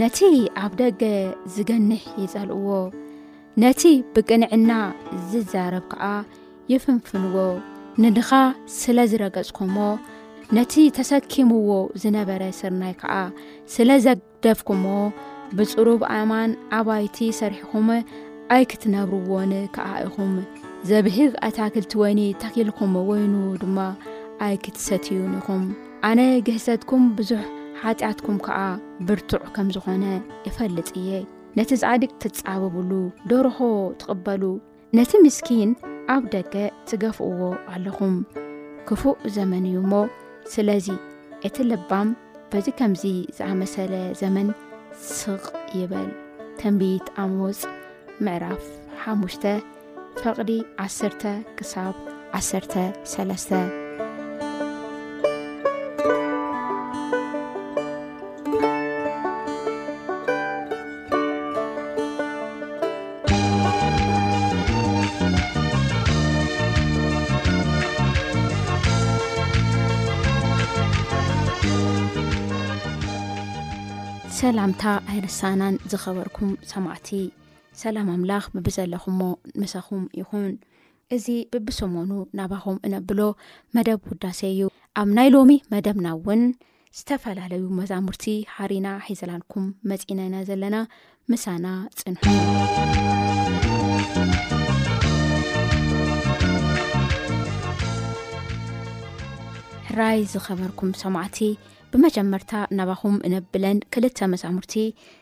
ነቲ ኣብ ደገ ዝገንሕ ይጸልእዎ ነቲ ብቅንዕና ዝዛረብ ከኣ ይፍንፍንዎ ንድኻ ስለ ዝረገጽኩሞ ነቲ ተሰኪምዎ ዝነበረ ስርናይ ከኣ ስለ ደፍኩሞ ብጽሩብ ኣማን ኣባይቲ ሰሪሕኹም ኣይክትነብርዎን ከኣ ኢኹም ዘብህግ ኣታክልቲ ወይኒ ተኪልኩም ወይኑ ድማ ኣይክትሰትዩን ኢኹም ኣነ ግህሰትኩም ብዙሕ ሓጢኣትኩም ከኣ ብርቱዕ ከም ዝኾነ እፈልጥ እየ ነቲ ጻድቅ ትጻበብሉ ደርሆ ትቕበሉ ነቲ ምስኪን ኣብ ደገ ትገፍእዎ ኣለኹም ክፉእ ዘመን እዩ እሞ ስለዚ እቲ ለባም በዚ ከምዚ ዝኣመሰለ ዘመን ስቕ ይበል ተንቢት ኣሞፅ ምዕራፍ ሓሙሽተ ፈቕዲ ዓሰርተ ክሳብ ዓሰርተ ሰለስተ። ሰላምታ ኣይርሳናን ዝኸበርኩም ሰማዕቲ ሰላም ኣምላኽ ብብዘለኹሞ ምሳኹም ይኹን እዚ ብብሰሞኑ ናባኹም እነብሎ መደብ ውዳሴ እዩ ኣብ ናይ ሎሚ መደብና እውን ዝተፈላለዩ መዛሙርቲ ሃሪና ሒዘላንኩም መፂእና ኢና ዘለና ምሳና ፅንሑ ሕራይ ዝኸበርኩም ሰማዕቲ ብመጀመርታ ናባኹም እነብለን ክልተ መዛሙርቲ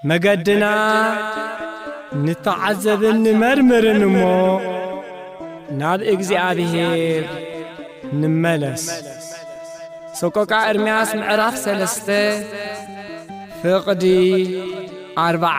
መገድና ንተዓዘብን ንመርምርን እሞ ናብ እግዚኣብሔር ንመለስ። ሰቆቃ ኤርምያስ ምዕራፍ ሰለስተ ፍቕዲ ኣርባዓ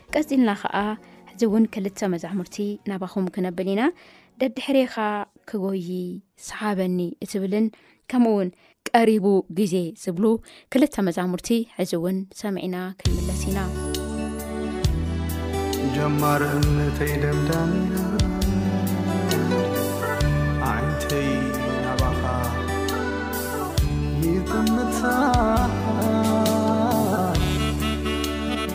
ቀጺልና ኸኣ ሕዚ እውን ክልተ መዛሙርቲ ናባኹም ክነብል ኢና ደድሕሬኻ ክጎዪ ሰሓበኒ እትብልን ከምኡ እውን ቀሪቡ ግዜ ዝብሉ ክልተ መዛሙርቲ ሕዚ እውን ሰምዒና ክንምለስ ኢና ጀማር እምነተይ ደምዳሚና ዓይንተይ ናባኻ ይጥምታ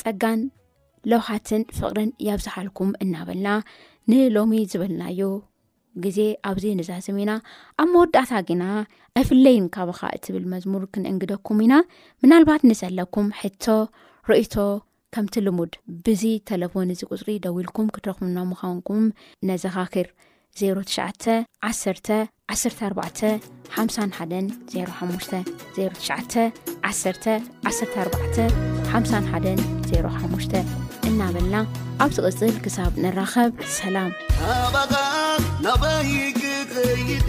ጸጋን ለውሃትን ፍቕርን ያብዝሓልኩም እናበልና ንሎሚ ዝበልናዮ ግዜ ኣብዚ ንዛዝም ኢና ኣብ መወዳእታ ግና ኣይፍለይን ካባኻ እትብል መዝሙር ክንእንግደኩም ኢና ምናልባት ንዘለኩም ሕቶ ርእቶ ከምቲ ልሙድ ብዚ ተለፎን እዚ ቁፅሪ ደው ኢልኩም ክትረኽቡና ምዃንኩም ነዘኻኪር ሸ1111415 እናበልና ኣብዚ ቕፅል ክሳብ ንራኸብ ሰላም ኣባቓ ናባይክኸይደ